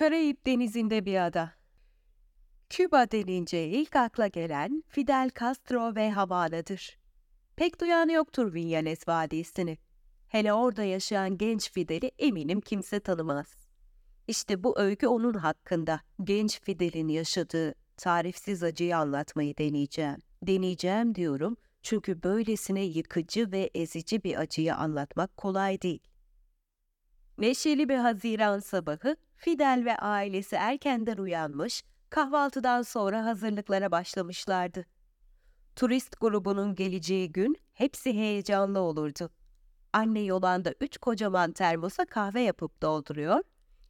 Karayip denizinde bir ada. Küba denince ilk akla gelen Fidel Castro ve Havana'dır. Pek duyan yoktur Villanes Vadisi'ni. Hele orada yaşayan genç Fidel'i eminim kimse tanımaz. İşte bu öykü onun hakkında genç Fidel'in yaşadığı tarifsiz acıyı anlatmayı deneyeceğim. Deneyeceğim diyorum çünkü böylesine yıkıcı ve ezici bir acıyı anlatmak kolay değil. Neşeli bir Haziran sabahı Fidel ve ailesi erkenden uyanmış, kahvaltıdan sonra hazırlıklara başlamışlardı. Turist grubunun geleceği gün hepsi heyecanlı olurdu. Anne yolanda üç kocaman termosa kahve yapıp dolduruyor,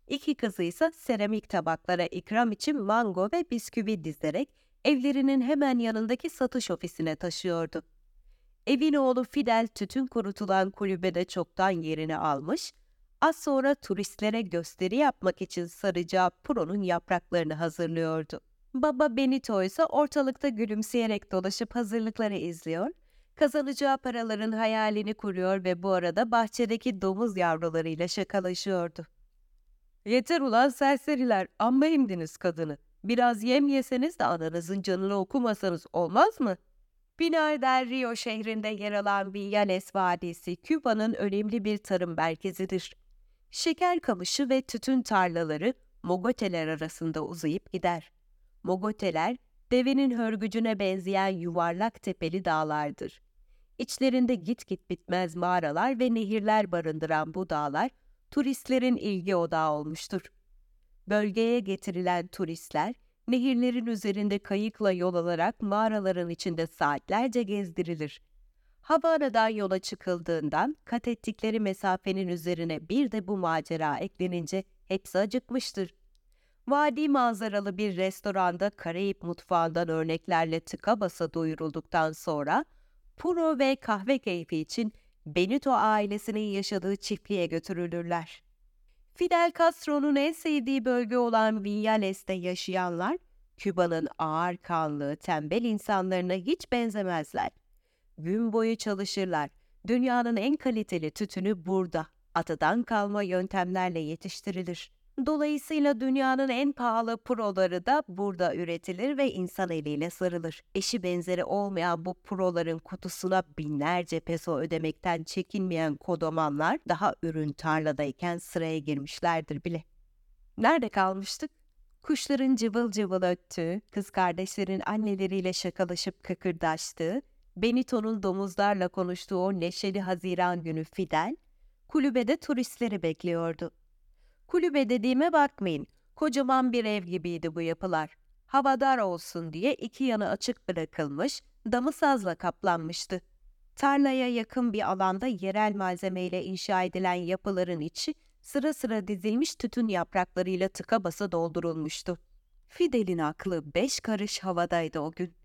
iki kızı ise seramik tabaklara ikram için mango ve bisküvi dizerek evlerinin hemen yanındaki satış ofisine taşıyordu. Evin oğlu Fidel tütün kurutulan kulübede çoktan yerini almış, az sonra turistlere gösteri yapmak için saracağı puronun yapraklarını hazırlıyordu. Baba Benito ise ortalıkta gülümseyerek dolaşıp hazırlıkları izliyor, kazanacağı paraların hayalini kuruyor ve bu arada bahçedeki domuz yavrularıyla şakalaşıyordu. Yeter ulan serseriler, amma imdiniz kadını. Biraz yem yeseniz de ananızın canını okumasanız olmaz mı? Pinar del Rio şehrinde yer alan Villanes Vadisi, Küba'nın önemli bir tarım merkezidir. Şeker kamışı ve tütün tarlaları mogoteler arasında uzayıp gider. Mogoteler, devenin hörgücüne benzeyen yuvarlak tepeli dağlardır. İçlerinde git git bitmez mağaralar ve nehirler barındıran bu dağlar, turistlerin ilgi odağı olmuştur. Bölgeye getirilen turistler, nehirlerin üzerinde kayıkla yol alarak mağaraların içinde saatlerce gezdirilir. Havana'dan yola çıkıldığından kat ettikleri mesafenin üzerine bir de bu macera eklenince hepsi acıkmıştır. Vadi manzaralı bir restoranda Karayip mutfağından örneklerle tıka basa doyurulduktan sonra puro ve kahve keyfi için Benito ailesinin yaşadığı çiftliğe götürülürler. Fidel Castro'nun en sevdiği bölge olan Villales'te yaşayanlar, Küba'nın ağır kanlı, tembel insanlarına hiç benzemezler. Gün boyu çalışırlar. Dünyanın en kaliteli tütünü burada, atadan kalma yöntemlerle yetiştirilir. Dolayısıyla dünyanın en pahalı proları da burada üretilir ve insan eliyle sarılır. Eşi benzeri olmayan bu proların kutusuna binlerce peso ödemekten çekinmeyen kodomanlar daha ürün tarladayken sıraya girmişlerdir bile. Nerede kalmıştık? Kuşların cıvıl cıvıl öttüğü, kız kardeşlerin anneleriyle şakalaşıp kıkırdaştığı, Benito'nun domuzlarla konuştuğu o neşeli Haziran günü Fidel, kulübede turistleri bekliyordu. Kulübe dediğime bakmayın. Kocaman bir ev gibiydi bu yapılar. Havadar olsun diye iki yanı açık bırakılmış, damı sazla kaplanmıştı. Tarlaya yakın bir alanda yerel malzemeyle inşa edilen yapıların içi sıra sıra dizilmiş tütün yapraklarıyla tıka basa doldurulmuştu. Fidel'in aklı beş karış havadaydı o gün.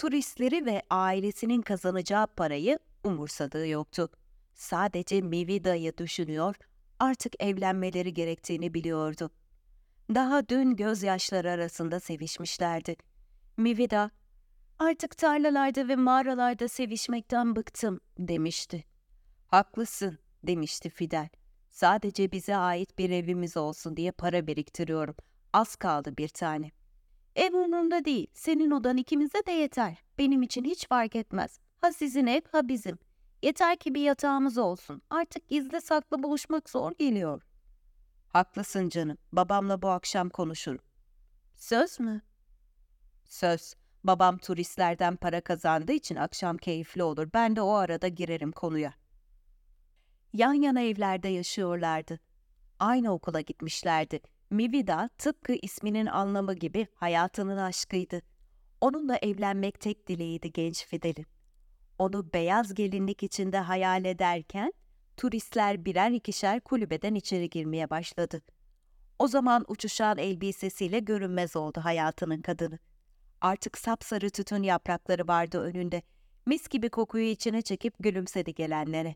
Turistleri ve ailesinin kazanacağı parayı umursadığı yoktu. Sadece Mivida'yı düşünüyor, artık evlenmeleri gerektiğini biliyordu. Daha dün gözyaşları arasında sevişmişlerdi. Mivida, artık tarlalarda ve mağaralarda sevişmekten bıktım demişti. Haklısın demişti Fidel. Sadece bize ait bir evimiz olsun diye para biriktiriyorum. Az kaldı bir tane. Ev umurumda değil. Senin odan ikimize de yeter. Benim için hiç fark etmez. Ha sizin ev ha bizim. Yeter ki bir yatağımız olsun. Artık gizli saklı buluşmak zor geliyor. Haklısın canım. Babamla bu akşam konuşurum. Söz mü? Söz. Babam turistlerden para kazandığı için akşam keyifli olur. Ben de o arada girerim konuya. Yan yana evlerde yaşıyorlardı. Aynı okula gitmişlerdi. Mivida tıpkı isminin anlamı gibi hayatının aşkıydı. Onunla evlenmek tek dileğiydi genç Fidel'in. Onu beyaz gelinlik içinde hayal ederken turistler birer ikişer kulübeden içeri girmeye başladı. O zaman uçuşan elbisesiyle görünmez oldu hayatının kadını. Artık sapsarı tütün yaprakları vardı önünde. Mis gibi kokuyu içine çekip gülümsedi gelenlere.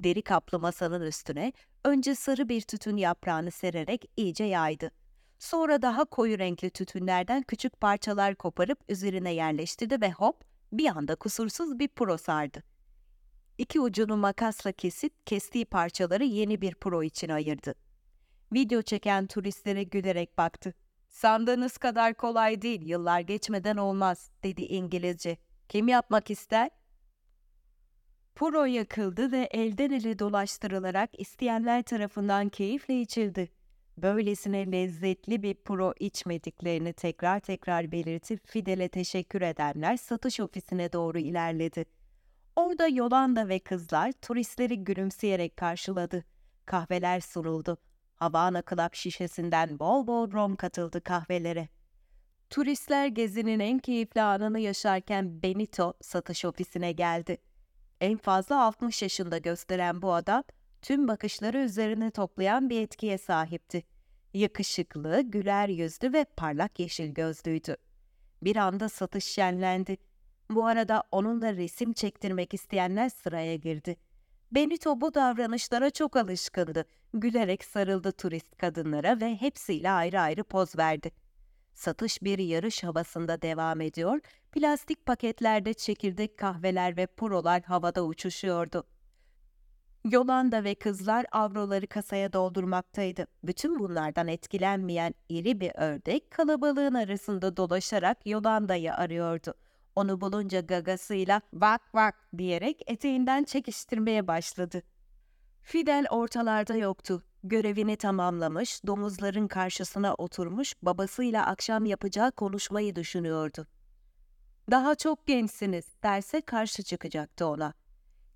Deri kaplı masanın üstüne önce sarı bir tütün yaprağını sererek iyice yaydı. Sonra daha koyu renkli tütünlerden küçük parçalar koparıp üzerine yerleştirdi ve hop bir anda kusursuz bir pro sardı. İki ucunu makasla kesip kestiği parçaları yeni bir pro için ayırdı. Video çeken turistlere gülerek baktı. Sandığınız kadar kolay değil, yıllar geçmeden olmaz, dedi İngilizce. Kim yapmak ister? Puro yakıldı ve elden ele dolaştırılarak isteyenler tarafından keyifle içildi. Böylesine lezzetli bir puro içmediklerini tekrar tekrar belirtip Fidel'e teşekkür edenler satış ofisine doğru ilerledi. Orada Yolanda ve kızlar turistleri gülümseyerek karşıladı. Kahveler sunuldu. Havana Club şişesinden bol bol rom katıldı kahvelere. Turistler gezinin en keyifli anını yaşarken Benito satış ofisine geldi. En fazla 60 yaşında gösteren bu adam, tüm bakışları üzerine toplayan bir etkiye sahipti. Yakışıklı, güler yüzlü ve parlak yeşil gözlüydü. Bir anda satış şenlendi. Bu arada onunla resim çektirmek isteyenler sıraya girdi. Benito bu davranışlara çok alışkındı. Gülerek sarıldı turist kadınlara ve hepsiyle ayrı ayrı poz verdi. Satış bir yarış havasında devam ediyor, plastik paketlerde çekirdek kahveler ve purolar havada uçuşuyordu. Yolanda ve kızlar avroları kasaya doldurmaktaydı. Bütün bunlardan etkilenmeyen iri bir ördek kalabalığın arasında dolaşarak Yolanda'yı arıyordu. Onu bulunca gagasıyla vak vak diyerek eteğinden çekiştirmeye başladı. Fidel ortalarda yoktu. Görevini tamamlamış, domuzların karşısına oturmuş, babasıyla akşam yapacağı konuşmayı düşünüyordu. Daha çok gençsiniz derse karşı çıkacaktı ona.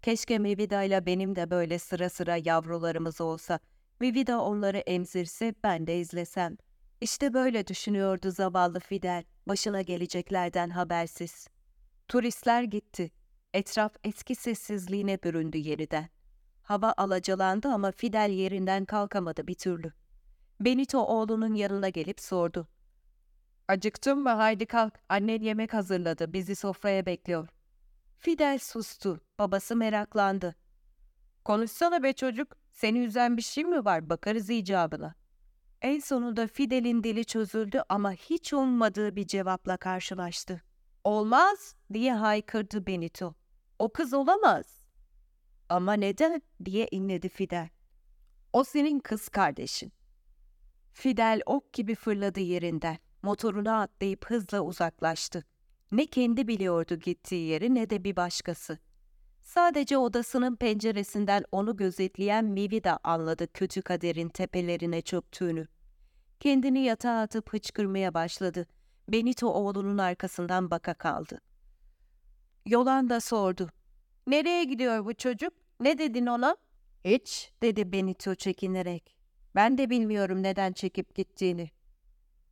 Keşke Mevida ile benim de böyle sıra sıra yavrularımız olsa. Mevida onları emzirse ben de izlesem. İşte böyle düşünüyordu zavallı Fidel, başına geleceklerden habersiz. Turistler gitti. Etraf eski sessizliğine büründü yeniden. Hava alacalandı ama Fidel yerinden kalkamadı bir türlü. Benito oğlunun yanına gelip sordu. Acıktın mı? Haydi kalk. Annen yemek hazırladı. Bizi sofraya bekliyor. Fidel sustu. Babası meraklandı. Konuşsana be çocuk. Seni üzen bir şey mi var? Bakarız icabına. En sonunda Fidel'in dili çözüldü ama hiç ummadığı bir cevapla karşılaştı. Olmaz diye haykırdı Benito. O kız olamaz. Ama neden diye inledi Fidel. O senin kız kardeşin. Fidel ok gibi fırladı yerinden. Motoruna atlayıp hızla uzaklaştı. Ne kendi biliyordu gittiği yeri ne de bir başkası. Sadece odasının penceresinden onu gözetleyen Mivida anladı kötü kaderin tepelerine çöktüğünü. Kendini yatağa atıp hıçkırmaya başladı. Benito oğlunun arkasından baka kaldı. Yolanda sordu. Nereye gidiyor bu çocuk? Ne dedin ona? Hiç, dedi Benito çekinerek. Ben de bilmiyorum neden çekip gittiğini.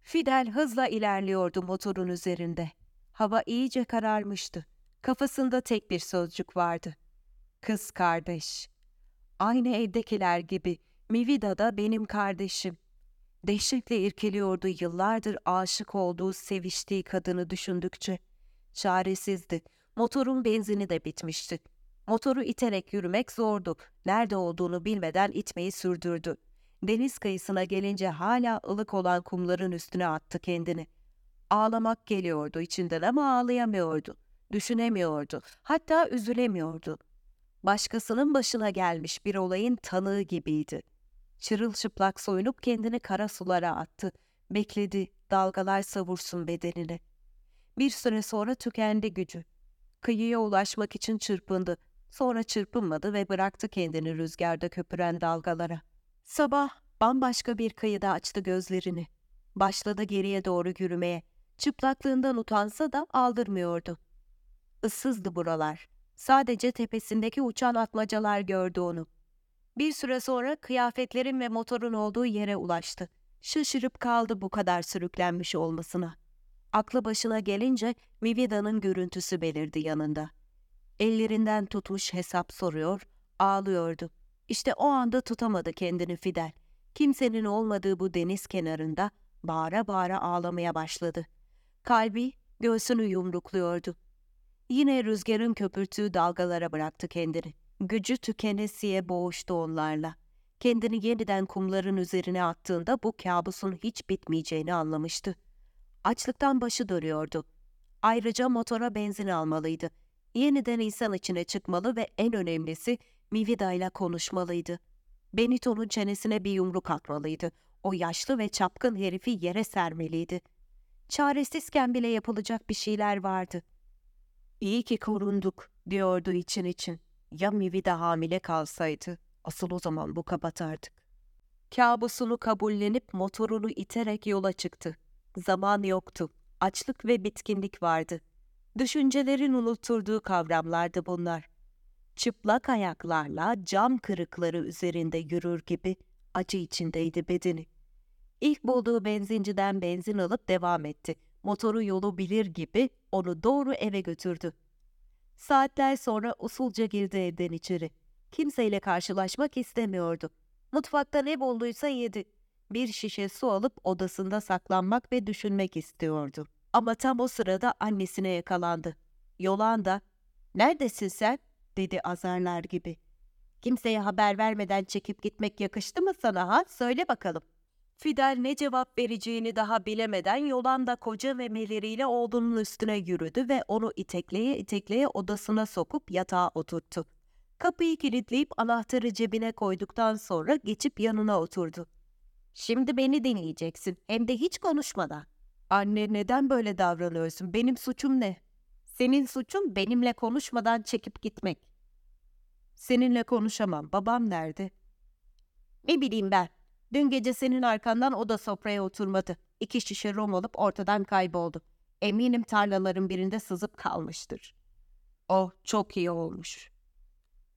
Fidel hızla ilerliyordu motorun üzerinde. Hava iyice kararmıştı. Kafasında tek bir sözcük vardı. Kız kardeş. Aynı evdekiler gibi Mivida da benim kardeşim. Dehşetle irkeliyordu yıllardır aşık olduğu, seviştiği kadını düşündükçe. Çaresizdi. Motorun benzini de bitmişti. Motoru iterek yürümek zordu. Nerede olduğunu bilmeden itmeyi sürdürdü. Deniz kıyısına gelince hala ılık olan kumların üstüne attı kendini. Ağlamak geliyordu içinden ama ağlayamıyordu. Düşünemiyordu. Hatta üzülemiyordu. Başkasının başına gelmiş bir olayın tanığı gibiydi. Çırılçıplak soyunup kendini kara sulara attı. Bekledi, dalgalar savursun bedenini. Bir süre sonra tükendi gücü. Kıyıya ulaşmak için çırpındı. Sonra çırpınmadı ve bıraktı kendini rüzgarda köpüren dalgalara. Sabah bambaşka bir kıyıda açtı gözlerini. Başladı geriye doğru yürümeye. Çıplaklığından utansa da aldırmıyordu. Issızdı buralar. Sadece tepesindeki uçan atmacalar gördü onu. Bir süre sonra kıyafetlerin ve motorun olduğu yere ulaştı. Şaşırıp kaldı bu kadar sürüklenmiş olmasına. Aklı başına gelince Vivida'nın görüntüsü belirdi yanında. Ellerinden tutmuş hesap soruyor, ağlıyordu. İşte o anda tutamadı kendini Fidel. Kimsenin olmadığı bu deniz kenarında bağıra bağıra ağlamaya başladı. Kalbi göğsünü yumrukluyordu. Yine rüzgarın köpürtüğü dalgalara bıraktı kendini. Gücü tükenesiye boğuştu onlarla. Kendini yeniden kumların üzerine attığında bu kabusun hiç bitmeyeceğini anlamıştı. Açlıktan başı dönüyordu. Ayrıca motora benzin almalıydı. Yeniden insan içine çıkmalı ve en önemlisi Mivida ile konuşmalıydı. Benito'nun çenesine bir yumruk atmalıydı. O yaşlı ve çapkın herifi yere sermeliydi. Çaresizken bile yapılacak bir şeyler vardı. İyi ki korunduk, diyordu için için. Ya Mivi de hamile kalsaydı, asıl o zaman bu kapatardık. Kabusunu kabullenip motorunu iterek yola çıktı. Zaman yoktu. Açlık ve bitkinlik vardı. Düşüncelerin unutturduğu kavramlardı bunlar. Çıplak ayaklarla cam kırıkları üzerinde yürür gibi acı içindeydi bedeni. İlk bulduğu benzinciden benzin alıp devam etti. Motoru yolu bilir gibi onu doğru eve götürdü. Saatler sonra usulca girdi evden içeri. Kimseyle karşılaşmak istemiyordu. Mutfakta ne bulduysa yedi. Bir şişe su alıp odasında saklanmak ve düşünmek istiyordu. Ama tam o sırada annesine yakalandı. Yolanda, ''Neredesin sen?'' dedi azarlar gibi. ''Kimseye haber vermeden çekip gitmek yakıştı mı sana ha? Söyle bakalım.'' Fidel ne cevap vereceğini daha bilemeden Yolanda koca memeleriyle oğlunun üstüne yürüdü ve onu itekleye itekleye odasına sokup yatağa oturttu. Kapıyı kilitleyip anahtarı cebine koyduktan sonra geçip yanına oturdu. Şimdi beni dinleyeceksin hem de hiç konuşmadan. Anne neden böyle davranıyorsun? Benim suçum ne? Senin suçun benimle konuşmadan çekip gitmek. Seninle konuşamam. Babam nerede? Ne bileyim ben. Dün gece senin arkandan o da sofraya oturmadı. İki şişe rom alıp ortadan kayboldu. Eminim tarlaların birinde sızıp kalmıştır. Oh çok iyi olmuş.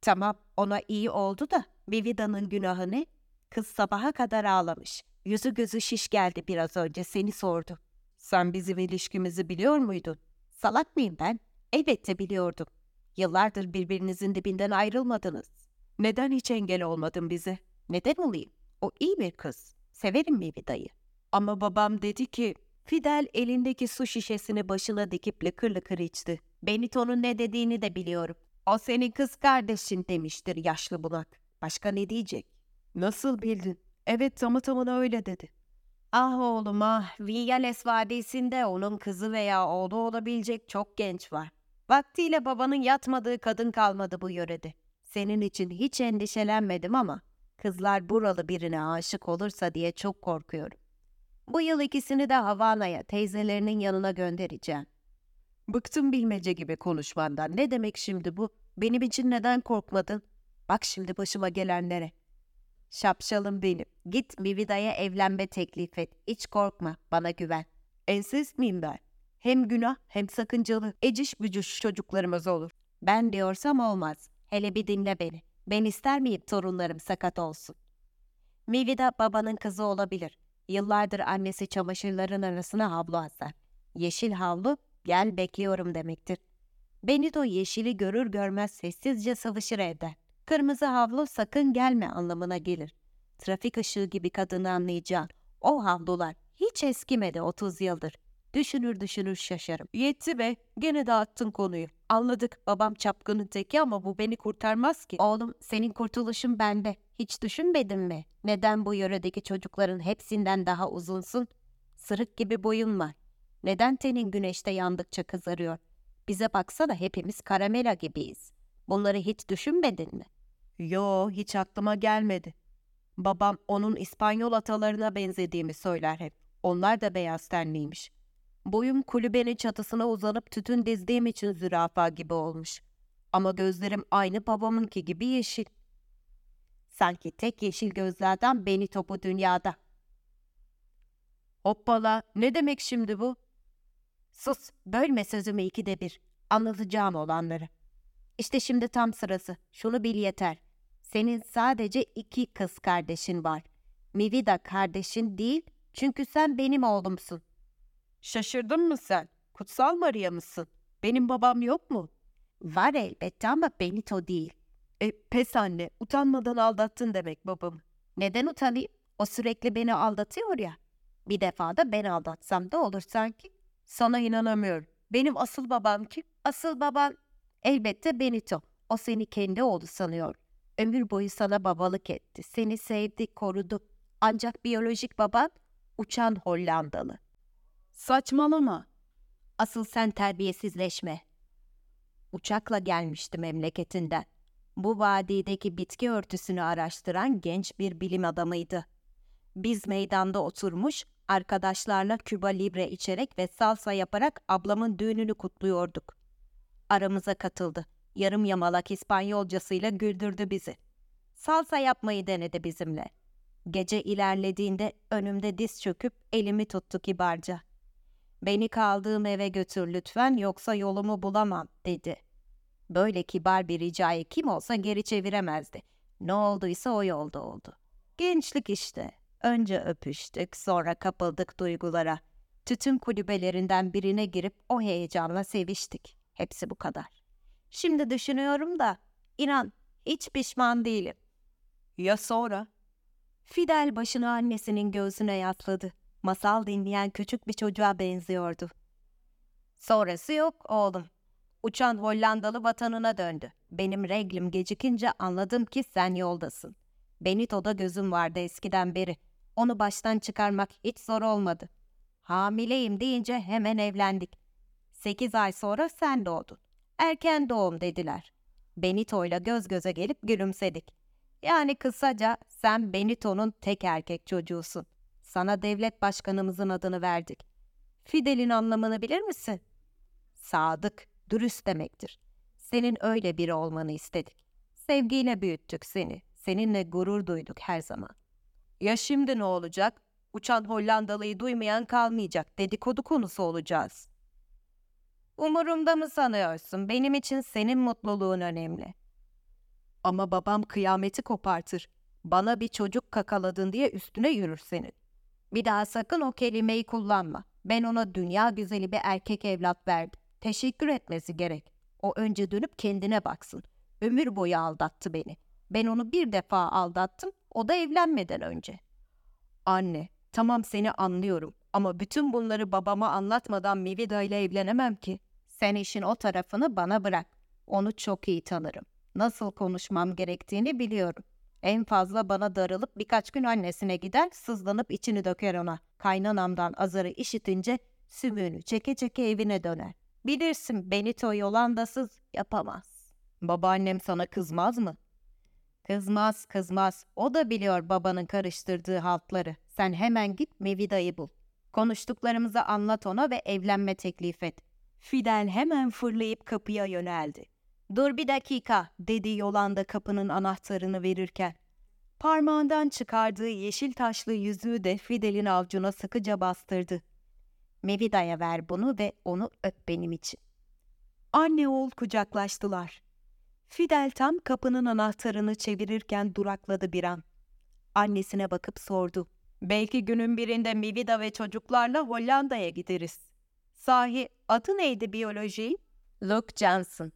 Tamam ona iyi oldu da Vivida'nın günahı ne? Kız sabaha kadar ağlamış. Yüzü gözü şiş geldi biraz önce seni sordu. Sen bizim ilişkimizi biliyor muydun? Salak mıyım ben? Elbette biliyordum. Yıllardır birbirinizin dibinden ayrılmadınız. Neden hiç engel olmadın bize? Neden olayım? O iyi bir kız. Severim Vivida'yı. Ama babam dedi ki... Fidel elindeki su şişesini başına dikip lıkır lıkır içti. Benito'nun ne dediğini de biliyorum. O senin kız kardeşin demiştir yaşlı bunak. Başka ne diyecek? Nasıl bildin? Evet tamı tamına öyle dedi. Ah oğlum ah, Vinyales Vadisi'nde onun kızı veya oğlu olabilecek çok genç var. Vaktiyle babanın yatmadığı kadın kalmadı bu yörede. Senin için hiç endişelenmedim ama kızlar buralı birine aşık olursa diye çok korkuyorum. Bu yıl ikisini de Havana'ya, teyzelerinin yanına göndereceğim. Bıktım bilmece gibi konuşmandan. Ne demek şimdi bu? Benim için neden korkmadın? Bak şimdi başıma gelenlere. Şapşalım benim. Git Mivida'ya evlenme teklif et. Hiç korkma, bana güven. Ensest miyim ben? Hem günah hem sakıncalı. Eciş bücüş çocuklarımız olur. Ben diyorsam olmaz. Hele bir dinle beni. Ben ister miyim torunlarım sakat olsun? Mivida babanın kızı olabilir. Yıllardır annesi çamaşırların arasına havlu asar. Yeşil havlu, gel bekliyorum demektir. Benito yeşili görür görmez sessizce sıvışır evden. Kırmızı havlu sakın gelme anlamına gelir. Trafik ışığı gibi kadını anlayacağın. O havlular hiç eskimedi 30 yıldır. Düşünür düşünür şaşarım. Yetti be, gene dağıttın konuyu. Anladık, babam çapkının teki ama bu beni kurtarmaz ki. Oğlum, senin kurtuluşun bende. Hiç düşünmedin mi? Neden bu yöredeki çocukların hepsinden daha uzunsun? Sırık gibi boyun var. Neden tenin güneşte yandıkça kızarıyor? Bize baksana hepimiz karamela gibiyiz. Bunları hiç düşünmedin mi? Yo, hiç aklıma gelmedi. Babam onun İspanyol atalarına benzediğimi söyler hep. Onlar da beyaz tenliymiş. Boyum kulübenin çatısına uzanıp tütün dizdiğim için zürafa gibi olmuş. Ama gözlerim aynı babamınki gibi yeşil. Sanki tek yeşil gözlerden beni topu dünyada. Hoppala, ne demek şimdi bu? Sus, bölme sözümü ikide bir. Anlatacağım olanları. İşte şimdi tam sırası. Şunu bil yeter. Senin sadece iki kız kardeşin var. Mivida kardeşin değil çünkü sen benim oğlumsun. Şaşırdın mı sen? Kutsal Maria mısın? Benim babam yok mu? Var elbette ama Benito değil. E pes anne, utanmadan aldattın demek babamı. Neden utanayım? O sürekli beni aldatıyor ya. Bir defa da ben aldatsam da olur sanki. Sana inanamıyorum. Benim asıl babam kim? Asıl baban elbette Benito. O seni kendi oğlu sanıyor. Ömür boyu sana babalık etti. Seni sevdi, korudu. Ancak biyolojik baban uçan Hollandalı. Saçmalama. Asıl sen terbiyesizleşme. Uçakla gelmişti memleketinden. Bu vadideki bitki örtüsünü araştıran genç bir bilim adamıydı. Biz meydanda oturmuş, arkadaşlarla Küba Libre içerek ve salsa yaparak ablamın düğününü kutluyorduk. Aramıza katıldı. Yarım yamalak İspanyolcasıyla güldürdü bizi. Salsa yapmayı denedi bizimle. Gece ilerlediğinde önümde diz çöküp elimi tuttu kibarca. Beni kaldığım eve götür lütfen yoksa yolumu bulamam dedi. Böyle kibar bir ricayı kim olsa geri çeviremezdi. Ne olduysa o yolda oldu. Gençlik işte. Önce öpüştük, sonra kapıldık duygulara. Tütün kulübelerinden birine girip o heyecanla seviştik. Hepsi bu kadar. Şimdi düşünüyorum da, inan hiç pişman değilim. Ya sonra? Fidel başını annesinin göğsüne yasladı. Masal dinleyen küçük bir çocuğa benziyordu. Sonrası yok oğlum. Uçan Hollandalı vatanına döndü. Benim reglim gecikince anladım ki sen yoldasın. Benito'da gözüm vardı eskiden beri. Onu baştan çıkarmak hiç zor olmadı. Hamileyim deyince hemen evlendik. Sekiz ay sonra sen doğdun. Erken doğum dediler. Benito'yla göz göze gelip gülümsedik. Yani kısaca sen Benito'nun tek erkek çocuğusun. Sana devlet başkanımızın adını verdik. Fidel'in anlamını bilir misin? Sadık, dürüst demektir. Senin öyle biri olmanı istedik. Sevgiyle büyüttük seni. Seninle gurur duyduk her zaman. Ya şimdi ne olacak? Uçan Hollandalıyı duymayan kalmayacak. Dedikodu konusu olacağız. Umurumda mı sanıyorsun? Benim için senin mutluluğun önemli. Ama babam kıyameti kopartır. Bana bir çocuk kakaladın diye üstüne yürür senin. Bir daha sakın o kelimeyi kullanma. Ben ona dünya güzeli bir erkek evlat verdim. Teşekkür etmesi gerek. O önce dönüp kendine baksın. Ömür boyu aldattı beni. Ben onu bir defa aldattım, o da evlenmeden önce. Anne, tamam seni anlıyorum ama bütün bunları babama anlatmadan Mivida ile evlenemem ki. Sen işin o tarafını bana bırak. Onu çok iyi tanırım. Nasıl konuşmam gerektiğini biliyorum. En fazla bana darılıp birkaç gün annesine gider, sızlanıp içini döker ona. Kaynanamdan azarı işitince sümüğünü çeke çeke evine döner. Bilirsin Benito Yolanda'sız yapamaz. Babaannem sana kızmaz mı? Kızmaz kızmaz. O da biliyor babanın karıştırdığı haltları. Sen hemen git Mevida'yı bul. Konuştuklarımızı anlat ona ve evlenme teklif et. Fidel hemen fırlayıp kapıya yöneldi. Dur bir dakika dedi Yolanda kapının anahtarını verirken. Parmağından çıkardığı yeşil taşlı yüzüğü de Fidel'in avcuna sıkıca bastırdı. Mevida'ya ver bunu ve onu öp benim için. Anne oğul kucaklaştılar. Fidel tam kapının anahtarını çevirirken durakladı bir an. Annesine bakıp sordu. Belki günün birinde Mivida ve çocuklarla Hollanda'ya gideriz. Sahi adı neydi biyoloji? Luke Johnson.